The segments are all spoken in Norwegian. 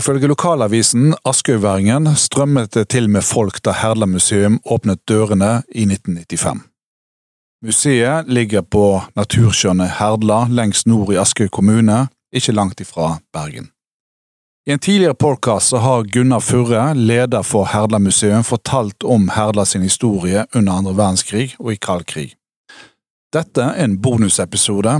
Ifølge lokalavisen Askøyværingen strømmet det til med folk da Herdla museum åpnet dørene i 1995. Museet ligger på naturskjønne Herdla lengst nord i Askøy kommune, ikke langt ifra Bergen. I en tidligere podkast har Gunnar Furre, leder for Herdla museum, fortalt om Herdla sin historie under andre verdenskrig og i kald krig. Dette er en bonusepisode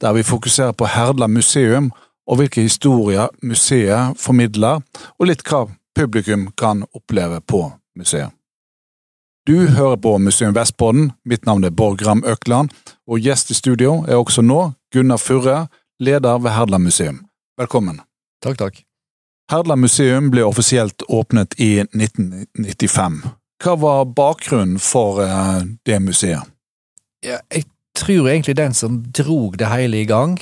der vi fokuserer på Herdla museum og hvilke historier museet formidler, og litt hva publikum kan oppleve på museet. Du hører på Museum Vestpodden, mitt navn er Borg Ram Økland, og gjest i studio er også nå Gunnar Furre, leder ved Herdla museum. Velkommen. Takk, takk. Herdla museum ble offisielt åpnet i 1995. Hva var bakgrunnen for eh, det museet? Ja, jeg tror egentlig den som drog det hele i gang,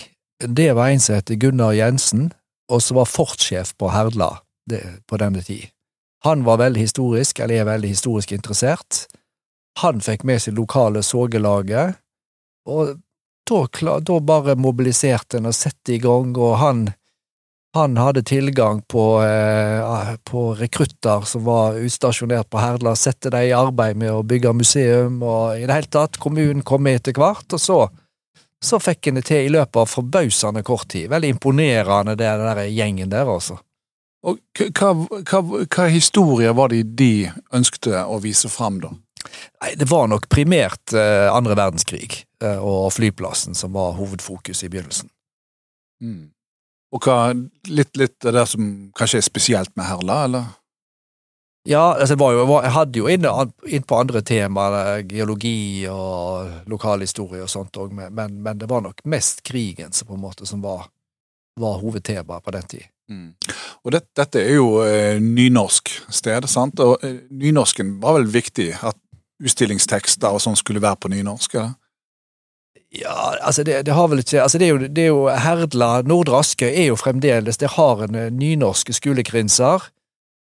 det var en som het Gunnar Jensen, og som var fortsjef på Herdla det, på denne tid. Han var veldig historisk, eller er veldig historisk interessert. Han fikk med seg lokale sågelaget, og da, da bare mobiliserte en og sette i gang, og han, han hadde tilgang på, eh, på rekrutter som var utstasjonert på Herdla, sette dem i arbeid med å bygge museum, og i det hele tatt, kommunen kom med etter hvert, og så så fikk en det til i løpet av forbausende kort tid. Veldig imponerende, det der gjengen der, altså. Og hva, hva, hva historier var det de ønskte å vise fram, da? Nei, Det var nok primært eh, andre verdenskrig eh, og flyplassen som var hovedfokus i begynnelsen. Mm. Og hva, litt, litt det der som kanskje er spesielt med Herla, eller? Ja, altså jo, jeg hadde jo inn, inn, på andre temaer, geologi og lokalhistorie og sånt òg, men, men, det var nok mest krigen som på en måte som var, var hovedtemaet på den tid. Mm. Og det, dette er jo eh, nynorsk sted, sant? Og eh, nynorsken var vel viktig? At utstillingstekster og sånn skulle være på nynorsk? eller? Ja, altså det, det, har vel ikke altså det er jo, det er jo Herdla, Nordre Askøy er jo fremdeles Det har en eh, nynorske skolekrinser.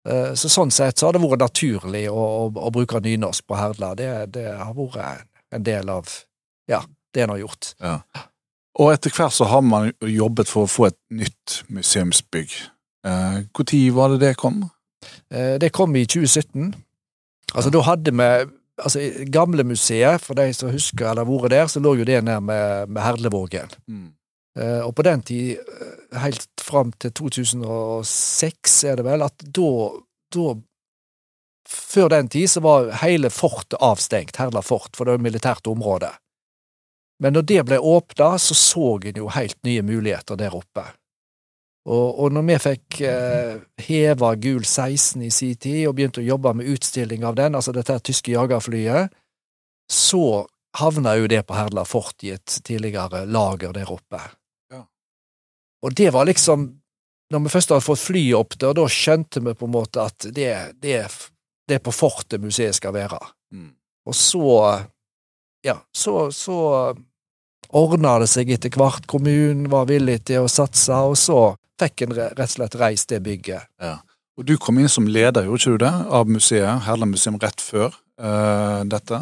Eh, så sånn sett så har det vært naturlig å, å, å bruke nynorsk på Herdla. Det, det, har vært en del av ja, det en har gjort. Ja. Og etter hvert så har man jobbet for å få et nytt museumsbygg. Når eh, var det det kom? Eh, det kom i 2017. Altså, ja. da hadde vi altså, Gamle museet, for de som husker eller har vært der, så lå jo det ned med, med Herlevågen. Mm. Eh, og på den tid, eh, helt fram til 2006 er det vel, at da, da Før den tid så var hele fortet avstengt, Herla fort, for det var militært område. Men når det ble åpna, så så en jo helt nye muligheter der oppe. Og, og når vi fikk eh, heva Gul 16 i sin tid og begynte å jobbe med utstilling av den, altså dette tyske jagerflyet, så havna jo det på Herla fort i et tidligere lager der oppe. Og det var liksom Når vi først hadde fått flyet opp der, da skjønte vi på en måte at det, det, det er på fortet museet skal være. Mm. Og så Ja, så, så ordna det seg etter hvert. Kommunen var villig til å satse, og så fikk en rett og slett reist det bygget. Ja. Og du kom inn som leder, gjorde ikke du det, av museet, Herland museum, rett før uh, dette?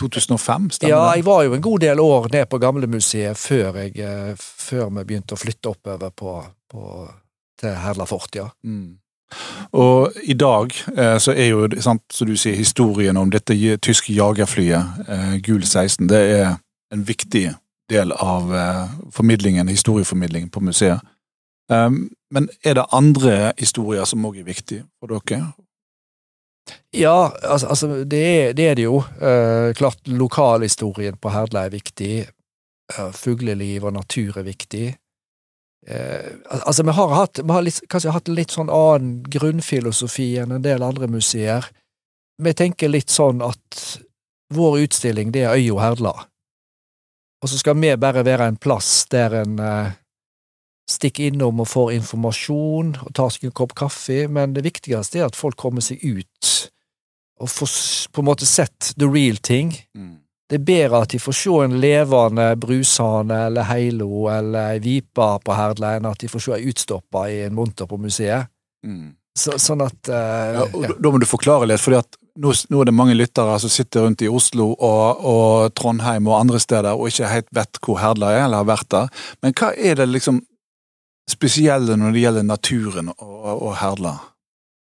2005, stemmer det? Ja, jeg var jo en god del år ned på Gamlemuseet før, jeg, eh, før vi begynte å flytte oppover på, på, til Herla fort, ja. Mm. Og i dag eh, så er jo, sant, som du sier, historien om dette tyske jagerflyet, eh, Gul 16, det er en viktig del av formidlingen, historieformidlingen på museet. Um, men er det andre historier som òg er viktige for dere? Ja, altså, altså det, er, det, er, det jo. Uh, klart lokalhistorien på Herdla er viktig. Uh, fugleliv og natur er viktig. Uh, altså, vi har, hatt, vi har litt, kanskje hatt en litt sånn annen grunnfilosofi enn en del andre museer. Vi tenker litt sånn at vår utstilling, det er øya Herdla. Og så skal vi bare være en plass der en stikker innom og får informasjon og tar seg en kopp kaffe, men det viktigste er at folk kommer seg ut og får på en måte sett the real thing. Mm. Det er bedre at de får se en levende brushane eller heilo eller ei vipe på Herdla, enn at de får se ei utstoppa i en monter på museet. Mm. Så, sånn at uh, ja, ja. Da må du forklare litt, fordi at nå, nå, er det mange lyttere som sitter rundt i Oslo og, og, Trondheim og andre steder og ikke helt vet hvor Herdla er, eller har vært der. Men hva er det liksom spesielle når det gjelder naturen og, og Herdla?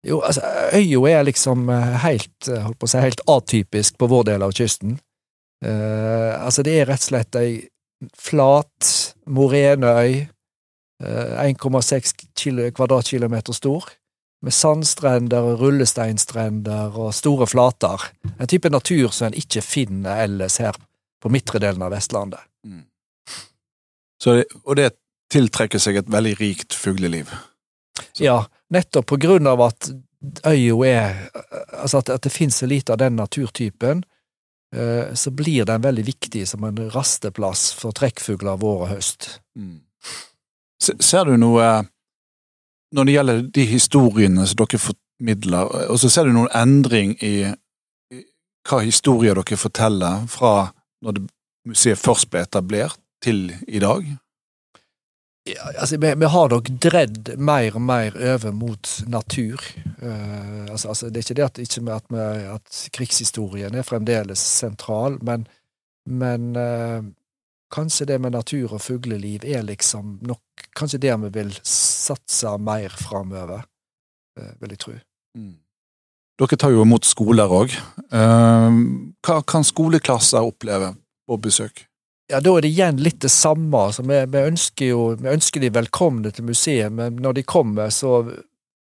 Jo, altså, øya er liksom eh, helt, eh, holdt på å si, helt atypisk på vår del av kysten. Uh, altså, det er rett og slett ei flat moreneøy, uh, 1,6 kvadratkilometer stor, med sandstrender og rullesteinstrender og store flater. En type natur som en ikke finner ellers her på midtre delen av Vestlandet. Mm. Det, og det tiltrekker seg et veldig rikt fugleliv? Så. Ja, nettopp på grunn av at øya er Altså at, at det finnes så lite av den naturtypen, eh, så blir den veldig viktig som en rasteplass for trekkfugler vår og høst. Mm. Ser du noe Når det gjelder de historiene som dere formidler, og så ser du noen endring i, i hva historier dere forteller fra når det, museet først ble etablert, til i dag? Ja, altså, vi, vi, har nok dredd mer og mer over mot natur. Uh, altså, altså, det er ikke det at, ikke at, vi, at, krigshistorien er fremdeles sentral, men, men uh, kanskje det med natur og fugleliv er liksom nok Kanskje det vi vil satse mer framover, uh, vil jeg tro. Mm. Dere tar jo imot skoler òg. hva kan skoleklasser oppleve på besøk? Ja, da er det igjen litt det samme. Altså, vi, vi, ønsker jo vi ønsker de velkomne til museet, men når de kommer, så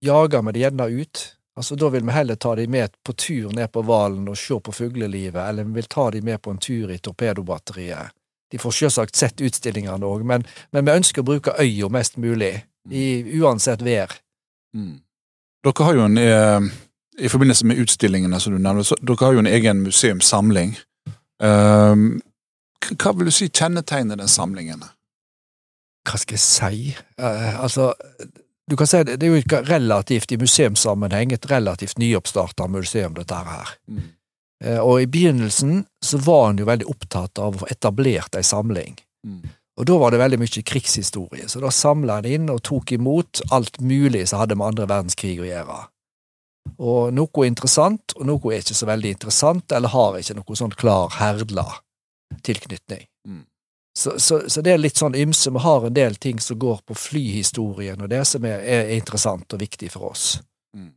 jager vi de gjerne ut. Altså, Da vil vi heller ta de med på tur ned på Valen og se på fuglelivet, eller vi vil ta de med på en tur i torpedobatteriet. De får selvsagt sett utstillingene òg, men, men, vi ønsker å bruke øya mest mulig, i uansett vær. Mm. Dere har jo en, eh, I forbindelse med utstillingene som du nevner, dere har jo en egen museumssamling. Um, hva vil du si kjennetegner den samlingen? Hva skal jeg si? Uh, altså, du kan si det, det er jo relativt, i museumssammenheng, et relativt nyoppstarta museum, dette her. Mm. Uh, og i begynnelsen så var han jo veldig opptatt av å få etablert ei samling. Mm. Og da var det veldig mye krigshistorie, så da samla han inn og tok imot alt mulig som hadde med andre verdenskrig å gjøre. Og noe er interessant, og noe er ikke så veldig interessant, eller har ikke noe sånn klar herdla tilknytning. Mm. Så, så, så, det er litt sånn ymse. Vi har en del ting som går på flyhistorien, og det som er, er interessant og viktig for oss. Mm.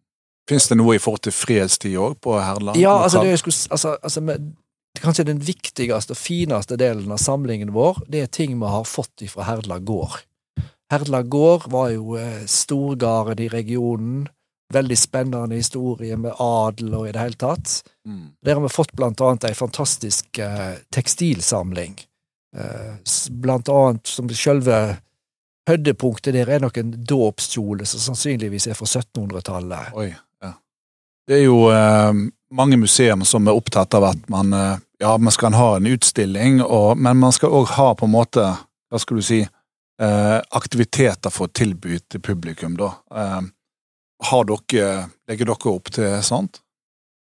Fins det noe i forhold til fredstid òg på Herland? Ja, altså, det, altså, altså med, kanskje den viktigste og fineste delen av samlingen vår, det er ting vi har fått fra Herdla gård. Herdla gård var jo eh, storgården i regionen, veldig spennende historie med adel og i det hele tatt. Mm. Der har vi fått blant annet ei fantastisk eh, tekstilsamling. Eh, blant annet som selve høydepunktet der er nok en dåpskjole som sannsynligvis er fra 1700-tallet. Oi, ja. Det er jo eh, mange museum som er opptatt av at man eh, ja, man skal ha en utstilling, og, men man skal òg ha på en måte, hva skal du si, eh, aktiviteter for å tilby til publikum, da. Har dere, legger dere opp til sånt?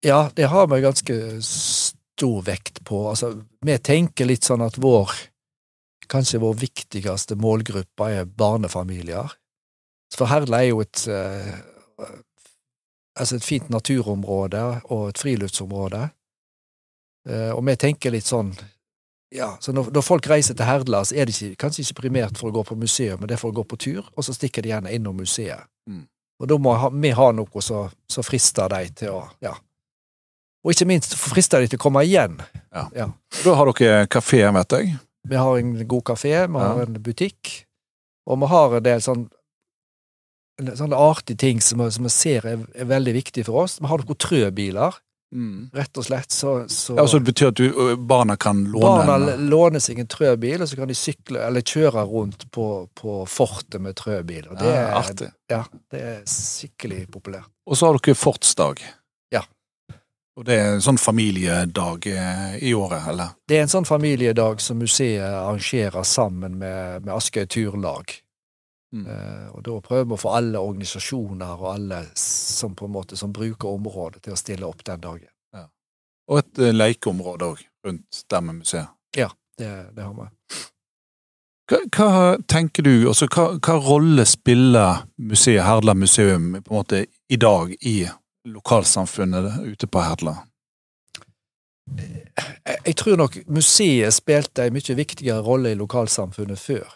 Ja, det har vi ganske stor vekt på. Altså, vi tenker litt sånn at vår Kanskje vår viktigste målgruppe er barnefamilier. For Herla er jo et eh, altså et fint naturområde og et friluftsområde. Eh, og vi tenker litt sånn ja, så når, når, folk reiser til Herdla, så er det ikke, kanskje ikke primært for å gå på museum, men det er for å gå på tur, og så stikker de gjerne innom museet. Mm. Og da må vi ha noe som frister dem til å ja. Og ikke minst frister de til å komme igjen. Ja. ja. Da har dere kafé, vet jeg? Vi har en god kafé, vi har en butikk, og vi har en del sånn sånne artige ting som, vi ser er, er, veldig viktig for oss. Vi har noen trøbiler Mm. Rett og slett. Så, så, ja, så det betyr at du, barna kan låne Barna låner seg en trøbil, og så kan de sykle eller kjøre rundt på, på fortet med trøbil. Og det, ja, artig. Ja, det er skikkelig populært. Og så har dere Fortsdag. Ja. Og det er en sånn familiedag i året, eller? Det er en sånn familiedag som museet arrangerer sammen med, med Askøy Turlag. Mm. Uh, og da prøver vi å få alle organisasjoner og alle som på en måte som bruker området, til å stille opp den dagen. Ja. Og et uh, lekeområde òg rundt der med museet. Ja, det, det har vi. Hva, hva, tenker du, altså hva, hva, rolle spiller museet Herdla museum på en måte i dag i lokalsamfunnet ute på Herdla? Jeg, jeg tror nok museet spilte en mye viktigere rolle i lokalsamfunnet før.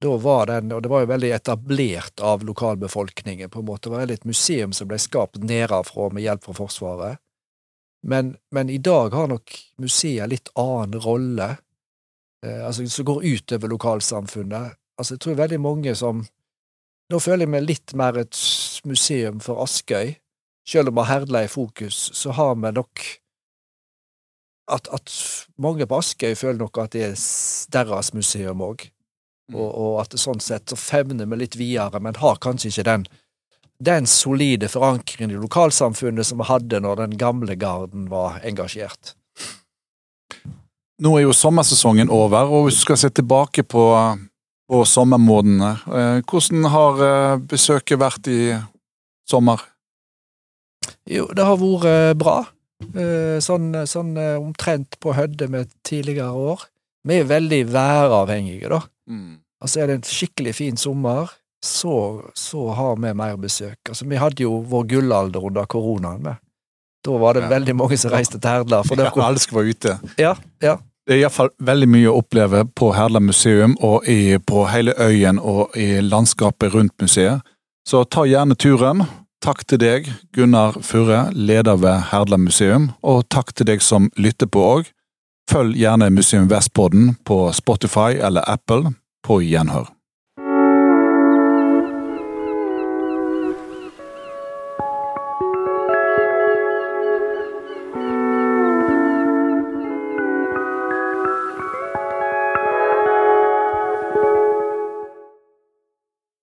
Da var den, og det var jo veldig etablert av lokalbefolkningen, på en måte. Det var et museum som ble skapt nedenfra med hjelp fra Forsvaret. Men, men, i dag har nok museet litt annen rolle, eh, altså som går utover lokalsamfunnet. Altså, jeg tror veldig mange som Nå føler jeg meg litt mer et museum for Askøy. Selv om vi har Herdla i fokus, så har vi nok at, at mange på Askøy føler nok at det er deres museum òg. Og, og, at sånn sett så fevner vi litt videre, men har kanskje ikke den den solide forankringen i lokalsamfunnet som vi hadde når den gamle garden var engasjert. Nå er jo sommersesongen over, og hvis du skal se tilbake på, på sommermånedene, eh, hvordan har eh, besøket vært i sommer? Jo, det har vært eh, bra. Sånn, sånn omtrent på høyde med tidligere år. Vi er veldig væravhengige, da. Mm. Altså er det en skikkelig fin sommer, så, så har vi mer besøk. Altså, vi hadde jo vår gullalder under koronaen. Med. Da var det ja. veldig mange som reiste til Herdla. For ja, alle skulle være ute. Ja, ja. Det er iallfall veldig mye å oppleve på Herdla museum og i, på hele øyen og i landskapet rundt museet. Så ta gjerne turen. Takk til deg, Gunnar Furre, leder ved Herdla museum, og takk til deg som lytter på òg. Følg gjerne Museum Vestpodden på Spotify eller Apple. På gjenhør.